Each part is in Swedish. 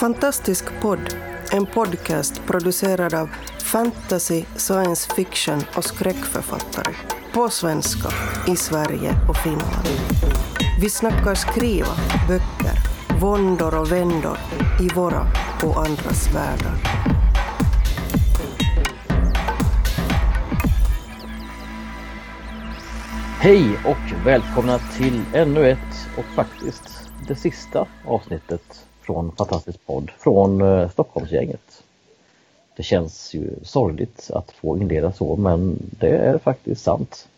Fantastisk podd, en podcast producerad av fantasy, science fiction och skräckförfattare. På svenska, i Sverige och Finland. Vi snackar skriva, böcker, våndor och vändor i våra och andras världar. Hej och välkomna till ännu ett och faktiskt det sista avsnittet från Fantastisk podd från eh, Stockholmsgänget. Det känns ju sorgligt att få inleda så men det är faktiskt sant.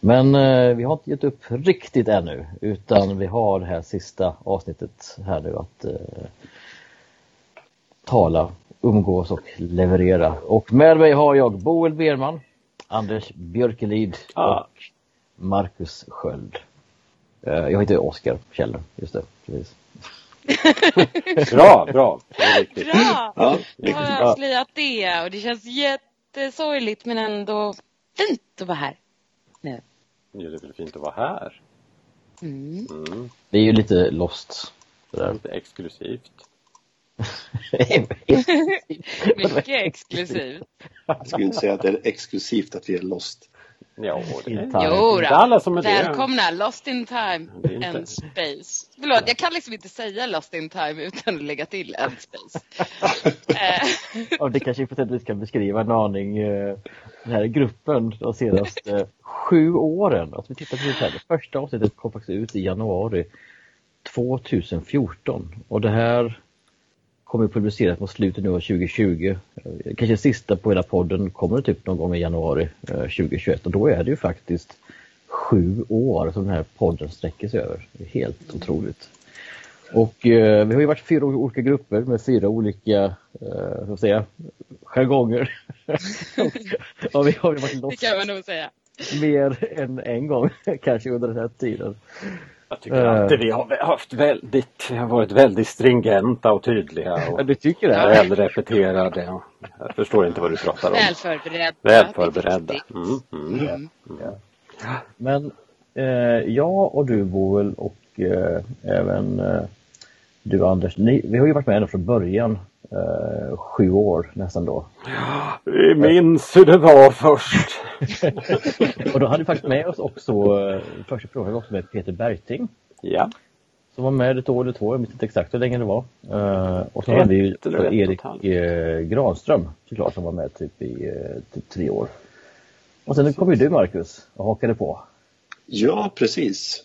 Men eh, vi har inte gett upp riktigt ännu utan vi har det här sista avsnittet här nu att eh, tala, umgås och leverera. Och med mig har jag Boel Berman, Anders Björkelid Ah. och Marcus Sköld. Jag heter Oskar Kjellner, just det. Precis. Bra, bra. Det. Bra! Ja, Nu har jag avslöjat det och det känns jättesorgligt men ändå fint att vara här. Nu. Ja, det är väl fint att vara här. Mm. Mm. Det är ju lite lost. det där. Lite exklusivt. Mycket exklusivt. Jag skulle inte säga att det är exklusivt att vi är lost. Ja, det är inte alla som är det. Välkomna Lost in time Det inte- and space. Förlåt, jag kan liksom inte säga Lost in time utan att lägga till and space. Eh, Ja, det kanske vis kan beskriva en aning eh, den här gruppen de senaste sju åren. Alltså vi tittar på det här. Det första avsnittet kom faktiskt ut i januari 2014 och det här kommer publiceras mot slutet nu av 2020. Eh, Kanske sista på hela podden kommer typ någon gång i januari eh, 2021 och då är det ju faktiskt sju år som den här podden sträcker sig över. Det helt otroligt. Och eh, vi har ju varit fyra olika grupper med fyra olika, eh, vad säga, jargonger. och vi har ju varit det lost kan man nog säga. mer än en gång kanske under den här tiden. Jag tycker alltid vi har haft väldigt, har varit väldigt stringenta och tydliga Ja, och du tycker det? väl repeterade. Jag förstår inte vad du pratar om. Väl förberedda. Väl förberedda. Mm, mm. Mm. Men eh, jag och du Boel och eh, även eh, du Anders, ni, vi har ju varit med ända från början. Eh, sju år nästan då. Vi minns hur det var först. Och då hade vi faktiskt med oss också, eh, första frågan var också med Peter Bergting. Ja, Som var med ett år eller två, jag minns inte exakt hur länge det var. Eh, och så Ett hade vi Erik eh, Granström såklart som var med typ i eh, typ tre år. Och sen kom ju du Marcus och hakade på. Ja, precis.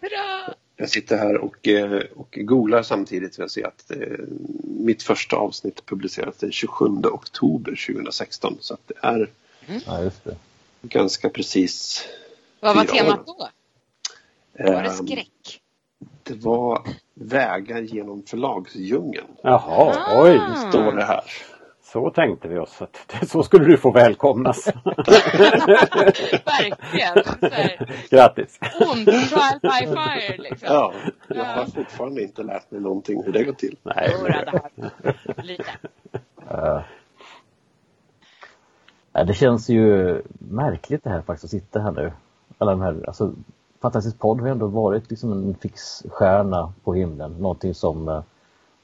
Bra! Jag sitter här och, eh, och googlar samtidigt för jag ser att eh, mitt första avsnitt publicerades den 27 oktober 2016. Så att det är Ja, just det. ganska precis Vad var temat då? Var det ehm, skräck? Det var vägar genom förlagsdjungeln. jaha, oj. Ah. Står det här. Så tänkte vi oss att så skulle du få välkomnas. Verkligen. Grattis! Ond trial by fire liksom. Ja, jag Ja. har fortfarande inte lärt mig någonting hur det går till. Nej. Lite. Ja, det känns ju märkligt det här faktiskt att sitta här nu. Alla de här, alltså, Fantastisk podd har ändå varit liksom en fix stjärna på himlen. Någonting som eh,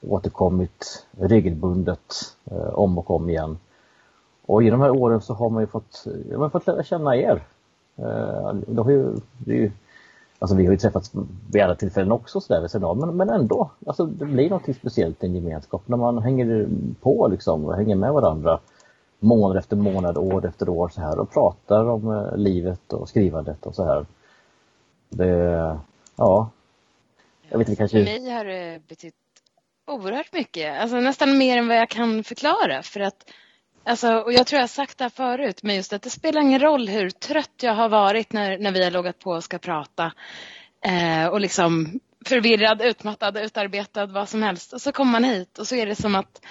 återkommit regelbundet eh, om och om igen. Och i de här åren så har man ju fått, eh, man har fått lära känna er. Eh, det har ju, det är ju, alltså vi har ju träffats vid alla tillfällen också så där vid av, men, men ändå. Alltså det blir något speciellt i en gemenskap när man hänger på liksom och hänger med varandra månad efter månad, år efter år så här och pratar om eh, livet och skrivandet och så här. Det, ja. Jag vet inte, För mig har det betytt oerhört mycket. Alltså nästan mer än vad jag kan förklara. För att, alltså, och jag tror jag har sagt det här förut, men just att det spelar ingen roll hur trött jag har varit när, när vi har loggat på och ska prata. Eh, och liksom förvirrad, utmattad, utarbetad, vad som helst. Och så kommer man hit och så är det som att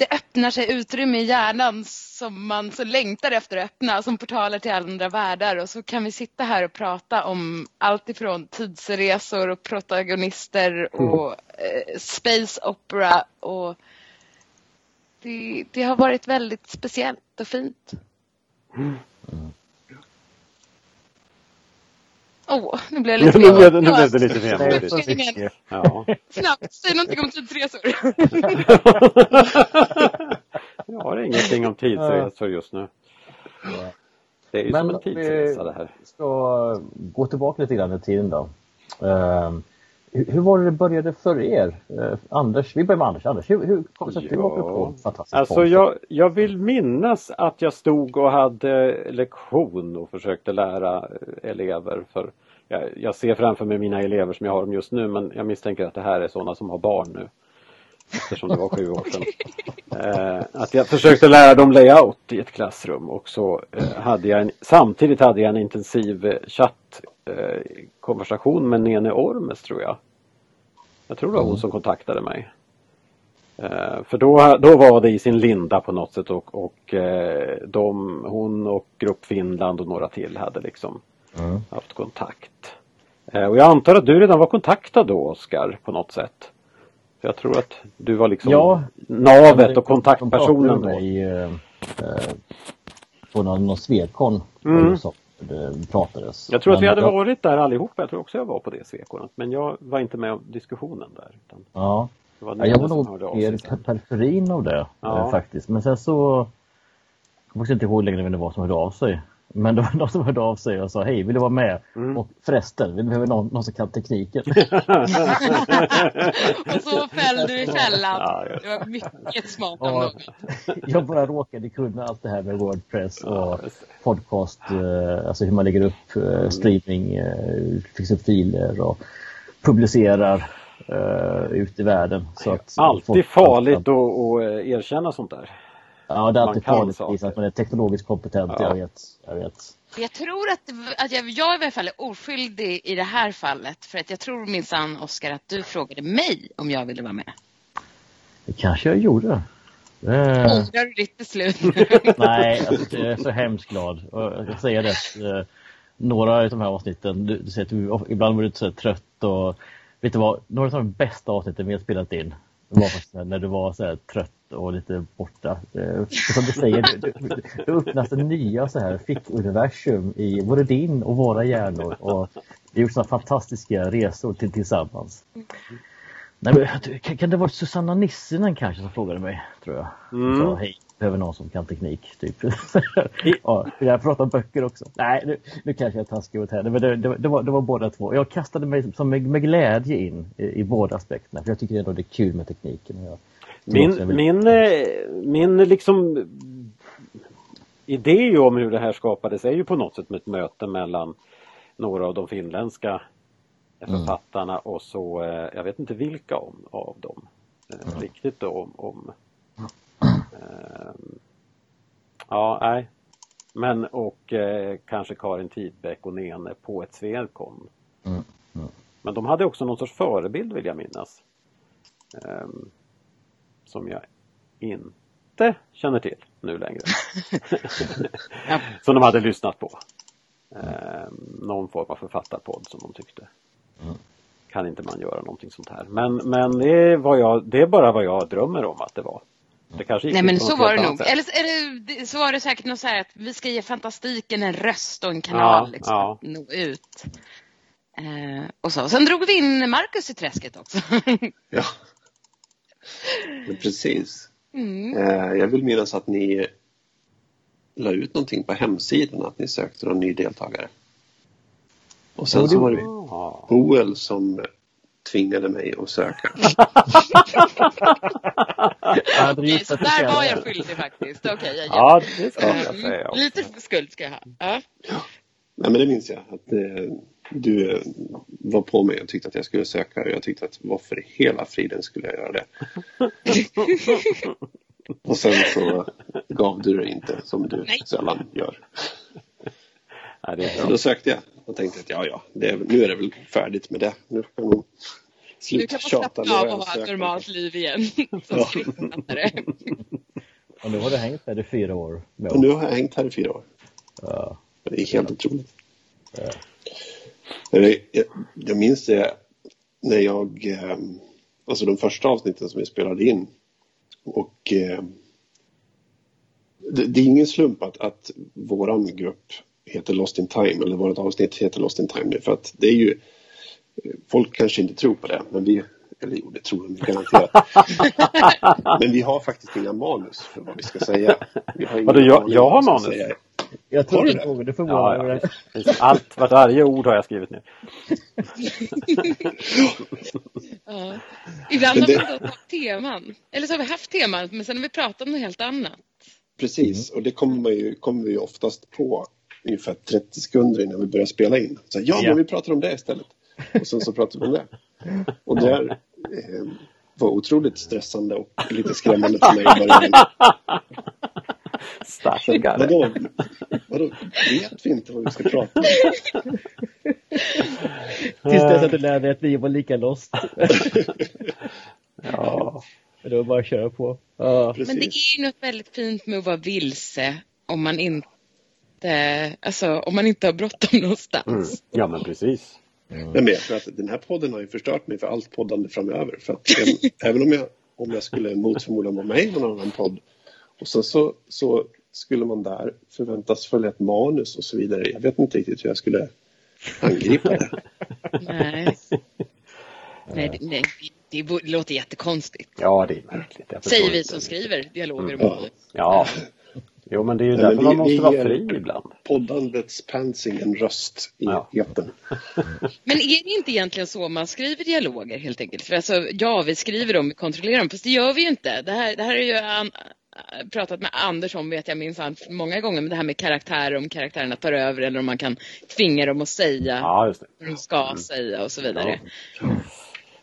det öppnar sig utrymme i hjärnan som man så längtar efter att öppna, som portaler till andra världar. Och så kan vi sitta här och prata om allt ifrån tidsresor och protagonister och eh, space opera. Och det, det har varit väldigt speciellt och fint. Mm. Åh, nu blev jag lite Nu blev, nu blev det lite Det är vemodigt. Ja. Snabbt, säg någonting om tidsresor. Jag har ingenting om tidsresor just nu. Det är ju Men som en tidsresa det här. vi ska gå tillbaka lite grann i tiden då. Hur, var det det började för er? Eh, Anders, vi börjar med Anders. Anders, hur, hur kom det sig att du hoppade på fantastiskt Alltså jag, jag vill minnas att jag stod och hade lektion och försökte lära elever för jag, jag ser framför mig mina elever som jag har dem just nu men jag misstänker att det här är sådana som har barn nu. Eftersom det var sju år sedan. Eh, att jag försökte lära dem layout i ett klassrum och så eh, hade jag en, samtidigt hade jag en intensiv eh, chatt eh, konversation med Nene Ormes tror jag. Jag tror det var hon som kontaktade mig. Eh, För då, då var det i sin linda på något sätt och, och eh, de, hon och Grupp Finland och några till hade liksom Mm. haft kontakt. Och jag antar att du redan var kontaktad då Oskar på något sätt. Jag tror att du var liksom Ja. navet och kontaktpersonen då. eh, eh, på någon, någon Swedcon Mm. Det pratades. Jag tror att vi hade jag- varit där allihopa. Jag tror också jag var på det svekornet. Men jag var inte med om diskussionen där. Utan Ja. det var Ja, jag var nog mer periferin av det Ja. eh, faktiskt. Men sen så jag kommer inte ihåg längre vem det var som hörde av sig. Men det var någon som hörde av sig och sa hej, vill du vara med? Mm. Och förresten, vi behöver någon, någon som kan tekniken. Och så fällde du i fällan. Ja, Det var mycket smart av någon. jag bara råkade kunna allt det här med Wordpress och podcast, eh, alltså hur man lägger upp eh, streaming, eh, fixar upp filer och publicerar eh, ut i världen. Så att Alltid folk- farligt att att, erkänna sånt där. Ja, det är alltid kan farligt att visa att man är teknologiskt kompetent. Ja. Jag vet. Jag vet. Jag tror att, att jag, jag i alla fall är oskyldig i det här fallet. För att jag tror minsann, Oskar, att du frågade mig om jag ville vara med. Det kanske jag gjorde. Ångrar du ditt beslut? nej, alltså, jag är så hemskt glad. Jag säger det. eh, Några av de här avsnitten, du, du säger att du ibland var du så trött och vet du vad, några av de bästa avsnitten vi har spelat in var faktiskt när du var så här trött och lite borta. Som du säger, du öppnas det nya så här fick-universum i både din och våra hjärnor. Och vi har gjort sådana fantastiska resor till, tillsammans. Nej, men, kan det vara Susanna Nissinen kanske som frågade mig, tror jag. Mm. Sa, hej, behöver någon som kan teknik, typ. ja, jag pratar om böcker också. Nej, nu, nu kanske jag är taskig åt henne, men det, det, det, var, det var båda två. Jag kastade mig som med, med glädje in i, i båda aspekterna, för jag tycker ändå det är kul med tekniken. Jag, Min, vill- min, eh, min liksom idé om hur det här skapades är ju på något sätt med ett möte mellan några av de finländska författarna och så, eh, jag vet inte vilka om, av dem eh, riktigt då om, om ehm, Ja, nej. Men och eh, kanske Karin Tidbeck och Nene på ett Swedcon. Mm, mm. Men de hade också någon sorts förebild vill jag minnas. Ehm, som jag inte känner till nu längre. som de hade lyssnat på. Ehm, någon form av författarpodd som de tyckte. Mm. Kan inte man göra någonting sånt här. Men, men det, vad jag, det är bara vad jag drömmer om att det var. Det kanske gick Nej men så var det nog. sätt. Eller så, är det, det- så var det säkert något så här att vi ska ge fantastiken en röst och en kanal Ja, liksom, ja. att nå ut. Eh, och så. Sen drog vi in Marcus i träsket också. Ja. Men precis. mm. Eh, jag vill minnas att ni la ut någonting på hemsidan att ni sökte någon ny deltagare. Och sen det så var det. Boel som tvingade mig att söka. Så där det var jag skyldig faktiskt. Okej, jag ja, det ska jag Mm, säga. Lite skuld ska jag ha. Ja. Nej men det minns jag. Att eh, du eh, var på mig och tyckte att jag skulle söka. Och jag tyckte att varför i hela friden skulle jag göra det? och sen så gav du det inte som du Nej. sällan gör. Nej, det är Så då sökte jag och tänkte att ja, ja, det nu är det väl färdigt med det. Nu kan man Nu kan sluta man tjata. slappna av och ha ett normalt liv igen. Som Ja. Och nu har du hängt där i fyra år. Med Och nu har jag hängt här i fyra år. Ja. Det är helt otroligt. Ja. Jag, jag, jag minns det när jag, eh, alltså de första avsnitten som vi spelade in. Och eh, det, det är ingen slump att, att våran grupp heter Lost in Time eller vårt avsnitt heter Lost in Time nu för att det är ju folk kanske inte tror på det men vi eller jo, det tror de garanterat. men vi har faktiskt inga manus för vad vi ska säga. Vi har Vadå, jag, jag har manus? Säga. Jag tror du du förvånar ja, mig. Ja, Allt, varje ord har jag skrivit ner. ja. Ibland har vi då haft teman. Eller så har vi haft teman, men sen har vi pratat om något helt annat. Precis, och det kommer, man ju, kommer vi oftast på ungefär 30 sekunder innan vi börjar spela in. Så, ja, men vi pratar om det istället. Och sen så pratar vi om det. Och det är, eh, var otroligt stressande och lite skrämmande för mig i början. Stackare. Vadå? Vadå? Vet vi inte vad vi ska prata om? Tills dess att du lärde dig att vi var lika lost. ja. Det var bara att köra på. Ja. Men det är ju något väldigt fint med att vara vilse om man inte, alltså, om man inte har bråttom någonstans. Mm. Ja men precis. Mm. Men för att den här podden har ju förstört mig för allt poddande framöver. För att även om jag, om jag skulle mot förmodan vara med i någon annan podd och sen så, så skulle man där förväntas följa ett manus och så vidare. Jag vet inte riktigt hur jag skulle angripa det. Nej. Nej, nej det, det, låter jättekonstigt. Ja, det är märkligt. Säger vi som skriver dialoger och manus. Ja, Jo, men det är ju därför man måste vara fri ibland. Poddandets pansing en röst i ja. etern. men är det inte egentligen så man skriver dialoger helt enkelt? För alltså, ja, vi skriver dem, vi kontrollerar dem, fast det gör vi ju inte. Det här, det här är ju an, pratat med Anders om, vet jag minns många gånger, men det här med karaktärer, om karaktärerna tar över eller om man kan tvinga dem att säga ja, vad de ska mm. säga och så vidare. Ja.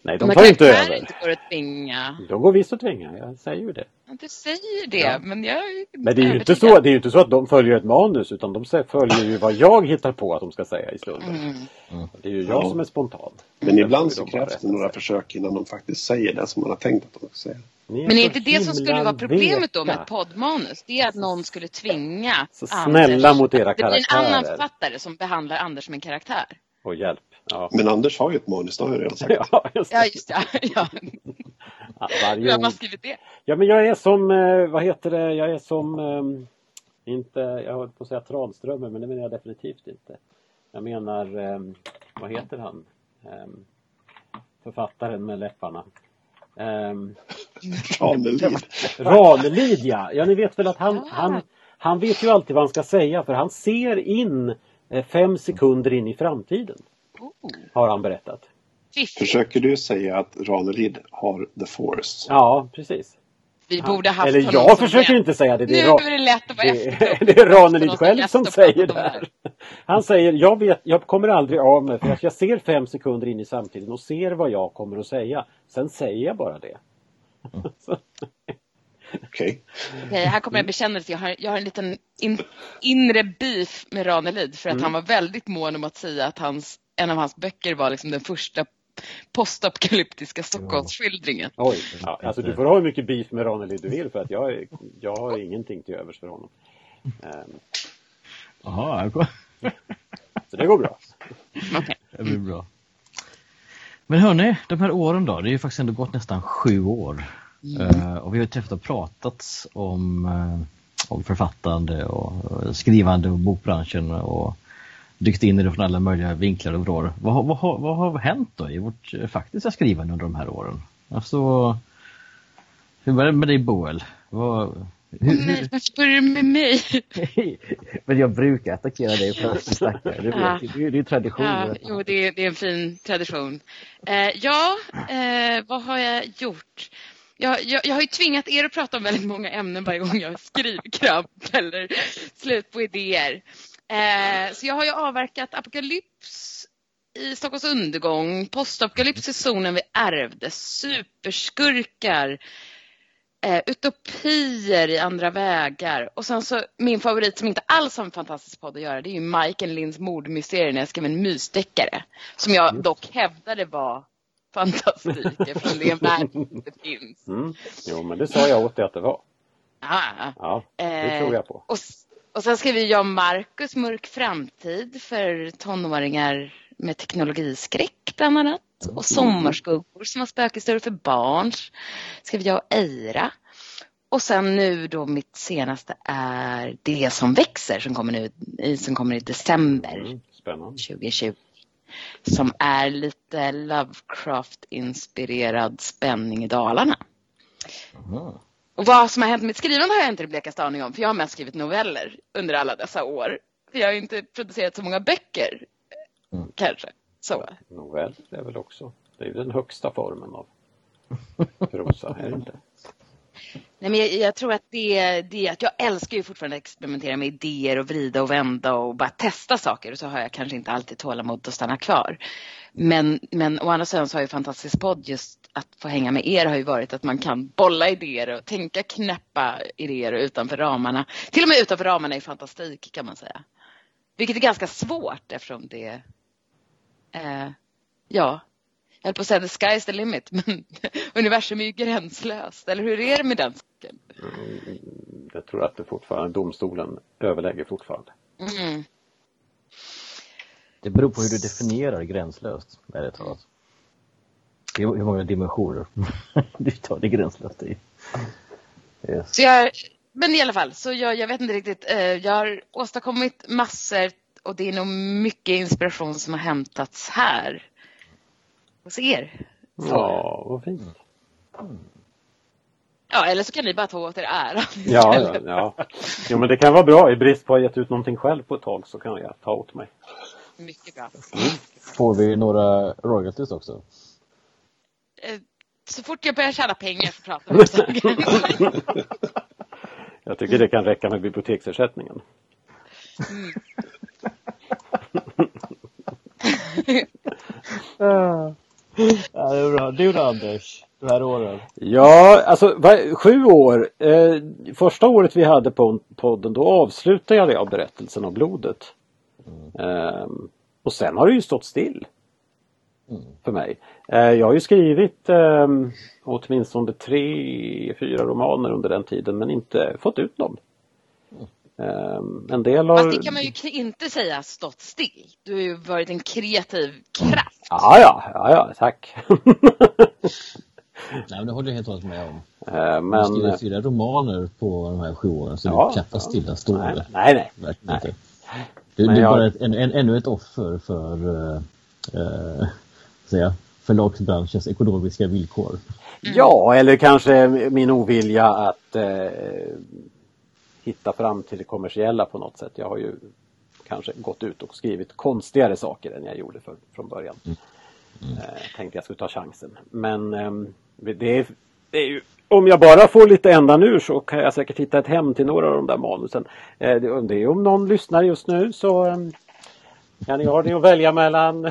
Nej, de tar inte över. inte går att tvinga. De går visst att tvinga, jag säger ju det. Du säger det, ja. men jag Men det är, ju inte så, det är ju inte så att de följer ett manus utan de följer ju vad jag hittar på att de ska säga i stunden. Mm. Mm. Det är ju jag ja. som är spontan. Men ibland så krävs det några försök innan de faktiskt säger det som man har tänkt att de ska säga. Men är inte det som skulle vara problemet då med ett poddmanus? Det är att någon skulle tvinga Så snälla Anders. mot era karaktärer. Det blir en annan författare som behandlar Anders som en karaktär. Och hjälp. Ja. Men Anders har ju ett manus, det har jag redan sagt. ja, just det. Ja, just det. Ja. Ja, varje Vem har skrivit det? Ja, men jag är som, eh, vad heter det, jag är som, um, inte, jag höll på att säga Tranströmer, men det menar jag definitivt inte. Jag menar, um, vad heter han? Um, författaren med läpparna. Ranelid. Ranelid, ja. Ja, ni vet väl att han, han, han vet ju alltid vad han ska säga för han ser in eh, fem sekunder in i framtiden. Oh. Har han berättat. Försöker du säga att Ranelid har the force? Ja, precis. Vi borde haft Eller jag försöker inte säga det. Det är, nu är det lätt att vara det, det är Ranelid själv som säger det här. Han säger, jag, vet, jag kommer aldrig av mig för att jag ser fem sekunder in i samtiden och ser vad jag kommer att säga. Sen säger jag bara det. Mm. Okej. Okay. Okay, här kommer en bekännelse. Jag har, jag har en liten in, inre beef med Ranelid för att mm. han var väldigt mån om att säga att hans, en av hans böcker var liksom den första postapokalyptiska Stockholmsskildringen. Oj, ja, alltså du får ha hur mycket beef med Ranelid du vill för att jag, jag har ingenting till övers för honom. Um, Jaha, så det går bra. Okay. Det blir bra. Men hörni, de här åren då, det är ju faktiskt ändå gått nästan sju år. Mm. Uh, och vi har träffat och pratat om, uh, om författande och skrivande och bokbranschen och dykt in i det från alla möjliga vinklar och vrår. Vad, vad, vad, har hänt då i vårt faktiska skrivande under de här åren? Alltså, hur var det med dig Boel? Vad, hur, Nej, varför börjar du med mig? Men jag brukar attackera dig först, stackare. Det, ja. det, är ju tradition. Ja, jo, det är, det är en fin tradition. Eh, ja, eh, vad har jag gjort? Jag, jag, jag, har ju tvingat er att prata om väldigt många ämnen varje gång jag har skrivkramp eller slut på idéer. Eh, så jag har ju avverkat Apokalyps i Stockholms undergång, postapokalyps i zonen vi ärvde, superskurkar, eh, utopier i andra vägar. Och sen så min favorit som inte alls har med fantastisk podd att göra, det är ju Michael Linds mordmysterier när jag skrev en mysdeckare. Som jag dock hävdade var fantastik eftersom det är en värld som inte finns. Mm. Jo, men det sa jag åt dig att det var. Ah, ja, det tror jag på. Och, och sen skriver jag Marcus Mörk framtid för tonåringar med teknologiskräck bland annat. Och Sommarskuggor som var spökhistorier för barn. Skrev jag och Eira. och sen nu då mitt senaste är Det som växer som kommer, nu, som kommer i december Mm, spännande. 2020. Som är lite Lovecraft-inspirerad spänning i Dalarna. Mhm. Och vad som har hänt med mitt skrivande har jag inte det blekaste aning om. För jag har mest skrivit noveller under alla dessa år. För jag har inte producerat så många böcker. Mm. Kanske. Så. Novell är väl också, det är ju den högsta formen av prosa, är det inte? Nej, men jag, jag tror att det, det är att jag älskar ju fortfarande att experimentera med idéer och vrida och vända och bara testa saker. Och så har jag kanske inte alltid tålamod att stanna kvar. Men, men å andra sidan så har ju Fantastisk podd just att få hänga med er har ju varit att man kan bolla idéer och tänka knäppa idéer utanför ramarna. Till och med utanför ramarna i fantastik kan man säga. Vilket är ganska svårt eftersom det eh, ja, jag höll på att säga the sky is the limit, men universum är ju gränslöst. Eller hur är det med den saken? Mm, Jag tror att det fortfarande, domstolen överlägger fortfarande. Mm. Det beror på hur du definierar gränslöst, ärligt talat. Hur hur många dimensioner du tar det gränslöst i. Yes. Så jag, men i alla fall, så jag, jag vet inte riktigt. Eh, jag har åstadkommit massor och det är nog mycket inspiration som har hämtats här. Hos er. Så. Ja, vad fint. Ja, eller så kan ni bara ta åt er äran. Ja, ja, ja. Jo, men det kan vara bra. I brist på att ha gett ut någonting själv på ett tag så kan jag ta åt mig. Mycket bra. Får vi några royalties också? Eh, Så fort jag börjar tjäna pengar så pratar vi om saker. Jag tycker det kan räcka med biblioteksersättningen. Mm. Ja, det är bra. Du då Anders, de här åren? Ja, alltså va- sju år. Eh, första året vi hade på podden då avslutade jag berättelsen om blodet. Ehm, och sen har det ju stått still. För mig. Eh, jag har ju skrivit eh, åtminstone tre, fyra romaner under den tiden men inte fått ut dem. Ehm, en del har... Fast det kan man ju inte säga stått still. Du har ju varit en kreativ kraft. Ja, ja, ja, ja, tack. Nej, men det håller jag helt och hållet med om. Du har men... skrivit fyra romaner på de här sju åren, så Ja, du knappast ja. stilla står Nej, nej, nej. Verkligen Nej. inte. Du, du är jag- bara ett, en, en, ännu ett offer för eh, eh, säga, förlagsbranschens ekonomiska villkor. Ja, eller kanske min ovilja att eh, hitta fram till det kommersiella på något sätt. Jag har ju kanske gått ut och skrivit konstigare saker än jag gjorde för, från början. Eh, tänkte jag skulle ta chansen. Men ehm, det, är, det är ju, om jag bara får lite ändan ur så kan jag säkert hitta ett hem till några av de där manusen. Eh, det, är om någon lyssnar just nu så kan ni ha det att välja mellan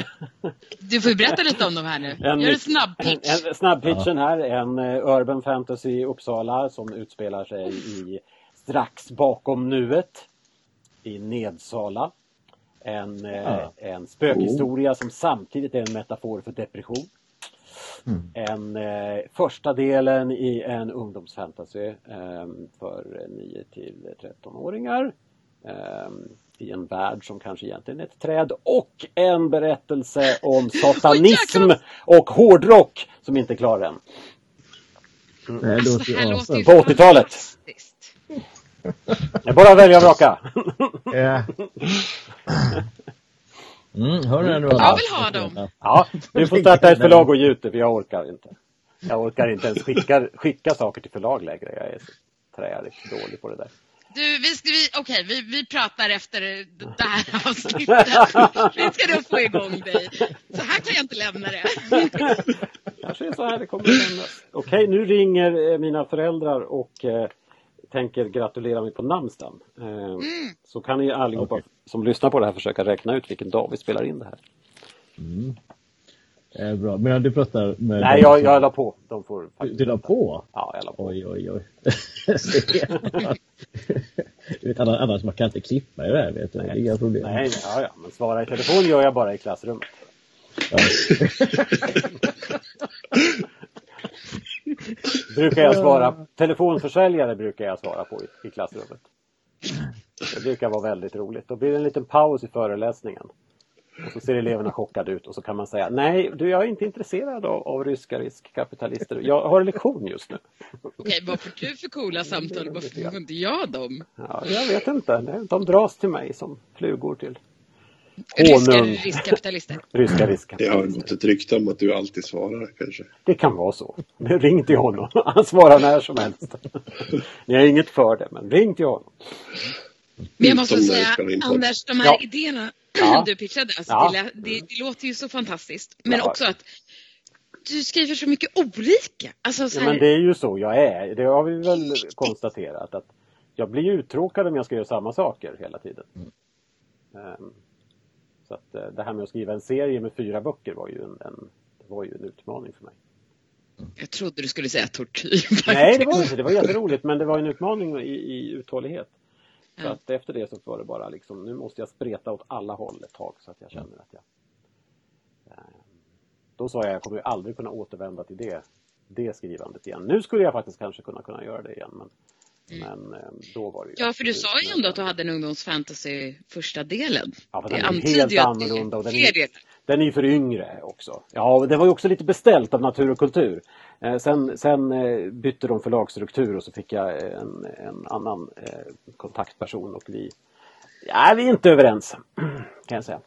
Du får ju berätta lite om dem här nu. En- Gör en snabb pitch. En snabbpitchen här, en eh, Urban Fantasy Uppsala som utspelar sig i strax bakom nuet i Nedsala. En, eh, Ja. en spökhistoria som samtidigt är en metafor för depression. Mm. En eh, första delen i en ungdomsfantasy eh, för 9 till 13-åringar. Eh, I en värld som kanske egentligen är ett träd och en berättelse om satanism och hårdrock som inte är klar än. Det här låter Det ju här låter ju awesome. På 80-talet. fantastiskt. Det är bara att välja och vraka. Ja. Mm, hör ni det nu Jag vill ha dem. Ja, du får starta ett förlag och ge ut det för jag orkar inte. Jag orkar inte ens skicka, skicka saker till förlag längre. Jag är så träligt dålig på det där. Du, vi, vi, okej, vi, vi pratar efter det här avsnittet. Vi ska nog få igång dig. Så här kan jag inte lämna det. Kanske är så här det kommer att kännas. Okej, nu ringer eh, mina föräldrar och eh, tänker gratulera mig på namnsdagen. Eh, Så kan ni allihopa Okej. som lyssnar på det här försöka räkna ut vilken dag vi spelar in det här. Eh, bra. Men du pratar med... Nej, jag, jag la på. De får Du, la på? Ja, jag la på. Oj, oj, oj. vet, annars, annars man kan inte klippa i det här, vet du. Det är inga problem. Nej, nej, ja, ja, men svara i telefon gör jag bara i klassrummet. Ja. Brukar jag svara, telefonförsäljare brukar jag svara på i, i klassrummet. Det brukar vara väldigt roligt. Då blir det en liten paus i föreläsningen. Och så ser eleverna chockade ut och så kan man säga nej, du jag är inte intresserad av, av ryska riskkapitalister. Jag har lektion just nu. Okej, vad får du för coola samtal? Varför får inte jag dem? Ja, jag vet inte. De dras till mig som flugor till Ryska riskkapitalister. Ryska Det har riskkapitalister. gått ett rykte om att du alltid svarar kanske. Det kan vara så. Men ring till honom. Han svarar när som helst. Ni har inget för det, men ring till honom. Men jag måste Utom säga. Anders, de här Ja. idéerna Ja. du pitchade, alltså, Ja. det, det, det låter ju så fantastiskt. Men Ja. också att du skriver så mycket olika. Alltså, så Ja, här, men det är ju så jag är. Det har vi väl konstaterat. att Jag blir uttråkad om jag ska göra samma saker hela tiden. Ehm, Så att eh, det här med att skriva en serie med fyra böcker var ju en, en, det var ju en utmaning för mig. Jag trodde du skulle säga tortyr. Nej, det var inte. Det var jätteroligt men det var en utmaning i, i uthållighet. Så att efter det så var det bara liksom, nu måste jag spreta åt alla håll ett tag så att jag känner att jag... Eh, Då sa jag, jag kommer ju aldrig kunna återvända till det, det skrivandet igen. Nu skulle jag faktiskt kanske kunna, kunna göra det igen men, men eh, då var det ju Mm. Ja, för du sa ju ändå att du hade en ungdomsfantasy första delen. Ja, för det den är antyder helt det annorlunda är och den är. Den är ju för yngre också. Ja, det var ju också lite beställt av Natur och kultur. Eh, sen sen eh, bytte de förlagsstruktur och så fick jag en, en annan eh, kontaktperson och vi, ja, vi är inte överens kan jag säga.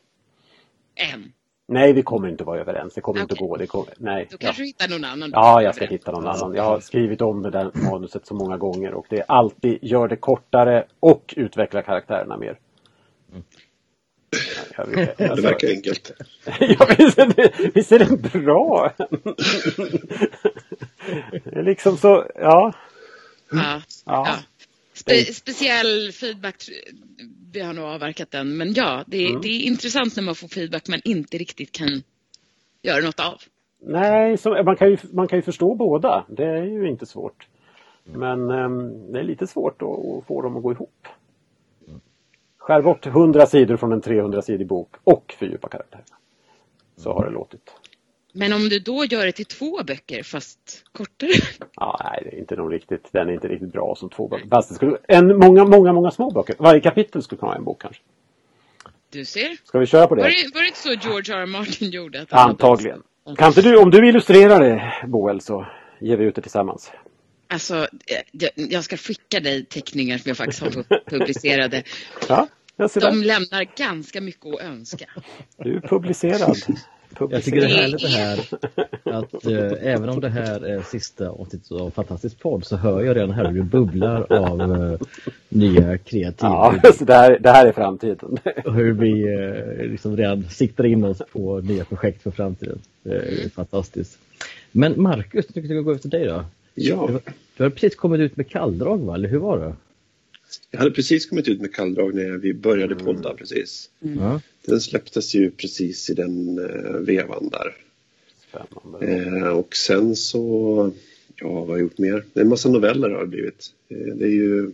En. Nej, vi kommer inte vara överens. Det kommer inte Okej. gå. Det kommer, nej. Då Ja. kanske du hittar någon annan. Ja, jag ska hitta någon annan. Jag har skrivit om det där manuset så många gånger och det är alltid gör det kortare och utveckla karaktärerna mer. Jag, jag, jag, Det verkar enkelt. Ja, visst, är det, visst är det bra? Det är liksom så, ja. Ja. Ja. Spe, speciell feedback, vi har nog avverkat den, men ja, det, Mm. det är intressant när man får feedback man inte riktigt kan göra något av. Nej, så, man, kan ju, man kan ju förstå båda. Det är ju inte svårt. Men ehm, det är lite svårt att, att få dem att gå ihop. Skär bort 100 sidor från en 300-sidig bok och fördjupa karaktärerna. Så har det låtit. Men om du då gör det till två böcker fast kortare. Ja, nej, det är inte nog riktigt. Den är inte riktigt bra som två böcker. Fast det skulle, en, många, många, många små böcker. Varje kapitel skulle kunna vara en bok kanske. Du ser. Ska vi köra på det? Var det, var det inte så George R. R. Martin gjorde? Antagligen. Kan inte du, om du illustrerar det Boel så ger vi ut det tillsammans. Alltså, eh, jag, jag ska skicka dig teckningar som jag faktiskt har publicerade. Ja, jag ser De det. lämnar ganska mycket att önska. Du är publicerad. Jag tycker det är publicerad. härligt det här att eh, även om det här är sista avsnittet av Fantastisk podd så hör jag redan här hur det bubblar av eh, nya kreativa Ja, så det, här, det här är framtiden. och hur vi eh, liksom redan siktar in oss på nya projekt för framtiden. Det är fantastiskt. Men Marcus, jag tycker jag ska gå över till dig då. Ja, Du har precis kommit ut med kalldrag va, eller hur var det? jag hade precis kommit ut med kalldrag när vi började podda precis. Ja. Den släpptes ju precis i den eh, vevan där. Eh, och sen så, ja vad har jag gjort mer? Det är en massa noveller har det blivit. Eh, det är ju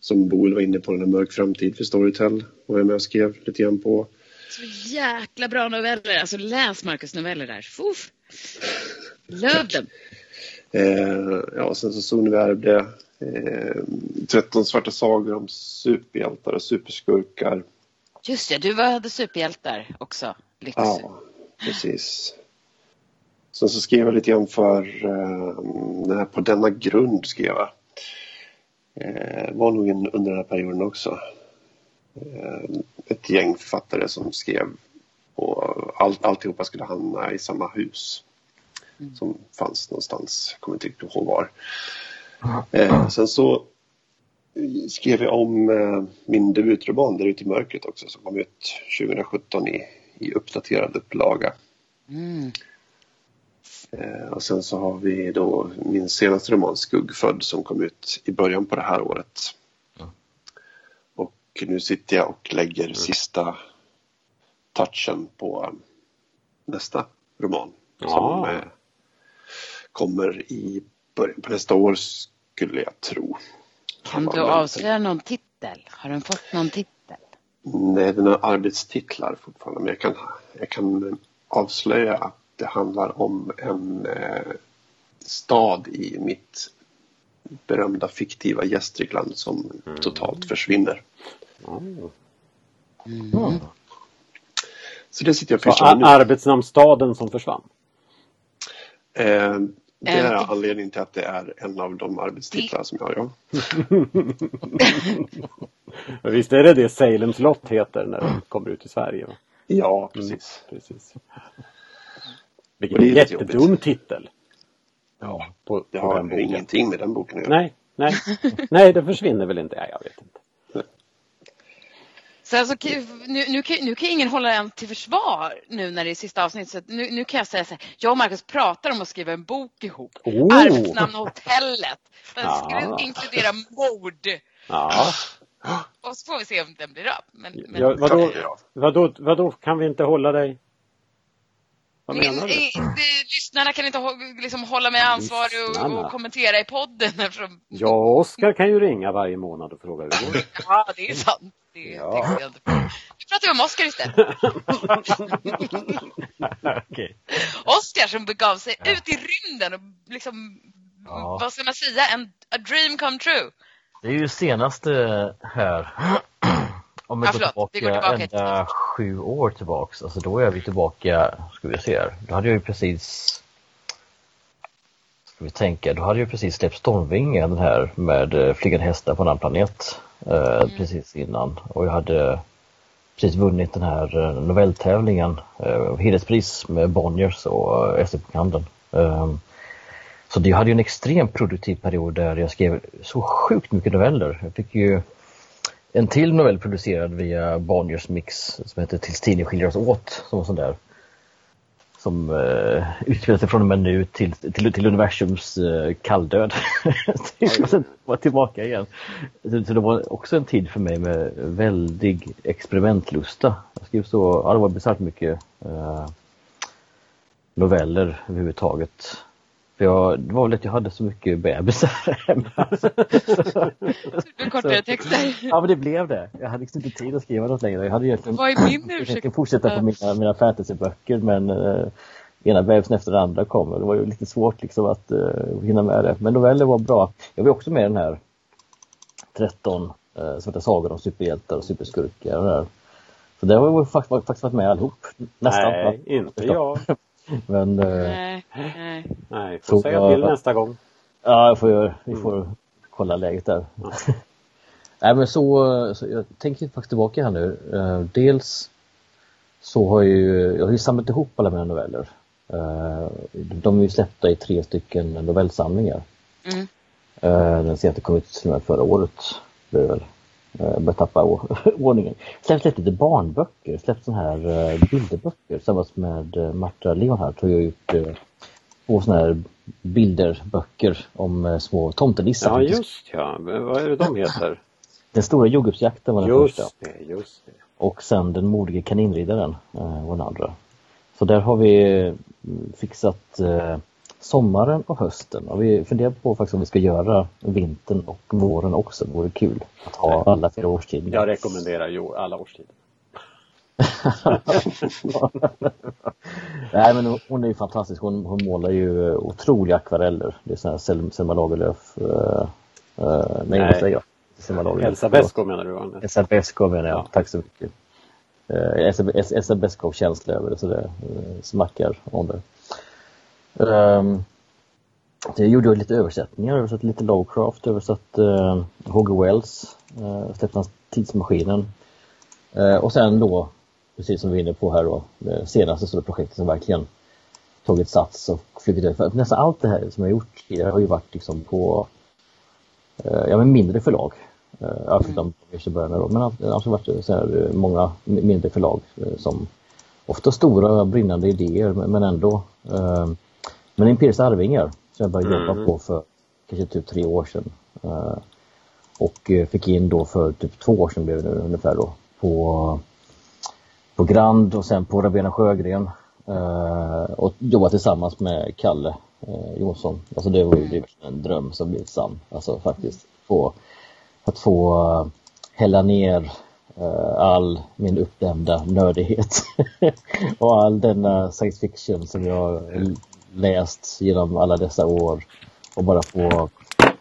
som Boel var inne på, den här Mörk framtid för Storytel var jag med och skrev lite grann på. Så jäkla bra noveller. Alltså läs Marcus noveller där. Fuff. Love them. Eh, ja, sen så såg vi ärvde eh, 13 svarta sagor om superhjältar och superskurkar. Just det, du hade superhjältar också. Lyx. Ja, precis. Sen så skrev jag lite grann för eh, På denna grund skrev jag. Eh, var nog en, under den här perioden också. Eh, ett gäng författare som skrev och all, alltihopa skulle hamna i samma hus. Som fanns någonstans, jag kommer inte riktigt ihåg var. Eh, sen så skrev jag om eh, min debutroman Där ute i mörkret också som kom ut 2017 i, i uppdaterad upplaga. Mm. Eh, och sen så har vi då min senaste roman Skuggfödd som kom ut i början på det här året. Ja. Och nu sitter jag och lägger sista touchen på eh, nästa roman. Som Ja. eh, kommer i början på nästa år skulle jag tro. Kan du avslöja någon titel? Har den fått någon titel? Nej, den har arbetstitlar fortfarande. Men jag kan, jag kan avslöja att det handlar om en eh, stad i mitt berömda fiktiva Gästrikland som totalt försvinner. Mm. Ja. Så det sitter jag och Så arbetsnamnsstaden som försvann. Eh, det är Eh, anledningen till att det är en av de arbetstitlar som jag har. Ja. Visst är det det Salems lott heter när det kommer ut i Sverige? Va? ja, Mm, precis. precis. Och Vilken det är jättedum jobbigt. titel. Ja. På, Det på har den boken. ingenting med den boken att göra. Nej, nej, nej, det försvinner väl inte. Nej, jag vet inte. Så alltså, nu, nu, kan, nu kan ingen hålla en till försvar nu när det är sista avsnittet. Nu, nu kan jag säga så här, jag och Marcus pratar om att skriva en bok ihop. Oh. Arbetsnamn Hotellet. Den Ja. skulle inkludera mord. Ja, Och så får vi se om den blir av. Men, men ja vadå, vadå, vadå, kan vi inte hålla dig? Vad Men, menar du? i- det- lyssnarna kan inte liksom hålla mig ansvarig och, och kommentera i podden eftersom... Ja, Oskar kan ju ringa varje månad och fråga hur det går. Ja, det är sant. Det, Ja. går jag inte på. Nu pratar vi om Oscar istället. Okej. Oscar som begav sig ut i rymden och liksom, Ja. vad ska man säga, en a dream come true. Det är ju senaste här. Om vi Ja, går förlåt, vi går tillbaka tillbaka ända sju år tillbaks. Alltså då är vi tillbaka, ska vi se här. Då hade jag ju precis Ska vi tänka, då hade jag precis släppt Stormvingen den här med eh, Flygande hästar på en annan planet. Eh, Precis innan. Och jag hade precis vunnit den här eh, novelltävlingen. Eh, Hederspris med Bonniers och eh, SF-bokhandeln. Um, så det, jag hade ju en extremt produktiv period där jag skrev så sjukt mycket noveller. Jag fick ju en till novell producerad via Bonniers Mix som heter Tills tiden skiljer oss åt. Som sån där. Som eh, utspelar sig från och med nu till, till, till universums eh, kalldöd. och sen var tillbaka igen. Så, så det var också en tid för mig med väldig experimentlusta. Jag skrev så, ja det var bisarrt mycket eh, noveller överhuvudtaget. För jag, det var väl att jag hade så mycket bebisar hemma. Du kortare texter. Ja men det blev det. Jag hade liksom inte tid att skriva något längre. Jag hade egentligen Vad är min jag ursäkt? fortsätta på mina, mina fantasyböcker men uh, ena bebisen efter den andra kom det var ju lite svårt liksom att uh, hinna med det. Men noveller var bra. Jag var också med i den här 13 uh, svarta sagor om superhjältar och superskurkar. Och där. Så det har jag faktiskt, faktiskt varit med allihop. Nästan. Nej, inte jag. Men uh, Nej, nej. Nej, får Så, säga till nästa gång. Ja, jag får, göra- vi får kolla läget där. Nej men så, så jag tänker faktiskt tillbaka här nu. Eh, dels så har jag ju, jag har ju samlat ihop alla mina noveller. Eh, de är ju släppta i tre stycken novellsamlingar. Mm. Eh, den senaste kom ut förra året. Det är väl. Eh, Jag börjar tappa ordningen. Släppt lite barnböcker, släppt sådana här eh, bilderböcker. Tillsammans med eh, Marta Leonhardt har jag gjort två sådana här bilderböcker om små tomtenissar. Ja, just ja. Men Vad är det de heter? Den stora jordgubbsjakten var den första. Just det, just det. Och sen Den modige kaninriddaren var den andra. Så där har vi fixat sommaren och hösten. Och vi funderar på faktiskt om vi ska göra vintern och våren också. Det vore kul att ha alla fyra årstider. Jag rekommenderar ju alla årstider. Nej men hon är ju fantastisk. Hon, hon målar ju eh, otroliga akvareller. Det är sådana här Sel- Selma Lagerlöf. Uh, uh, nej, Nej. Selma Lagerlöf. Elsa Beskow menar du? Elsa Beskow menar jag. Ja. Tack så mycket. Uh, Elsa, Elsa Beskow-känsla över det så det uh, smackar om det. Um, jag gjorde lite översättningar, översatt lite Lovecraft, översatt uh, H.G. Wells, uh, släppte hans Tidsmaskinen. Eh, och sen då, precis som vi är inne på här då, det senaste stora projektet som verkligen tagit sats och flugit över. Nästan allt det här som jag gjort tidigare har ju varit liksom på eh, ja, men mindre förlag. Eh, förutom mm. början då, men det har alltså varit så här, eh, många mi- mindre förlag eh, som ofta stora brinnande idéer men men ändå. Men Imperiets Arvingar som jag började jobba Mm. på för kanske typ tre år sedan. Eh, och eh, fick in då för typ två år sedan blev det nu ungefär då på, på Grand och sen på Rabena Sjögren eh, och jobba tillsammans med Kalle Jonsson. Alltså det var ju det var en dröm som blivit sann. Alltså faktiskt få, att få hälla ner all min uppdämda nördighet och all denna science fiction som jag läst genom alla dessa år och bara få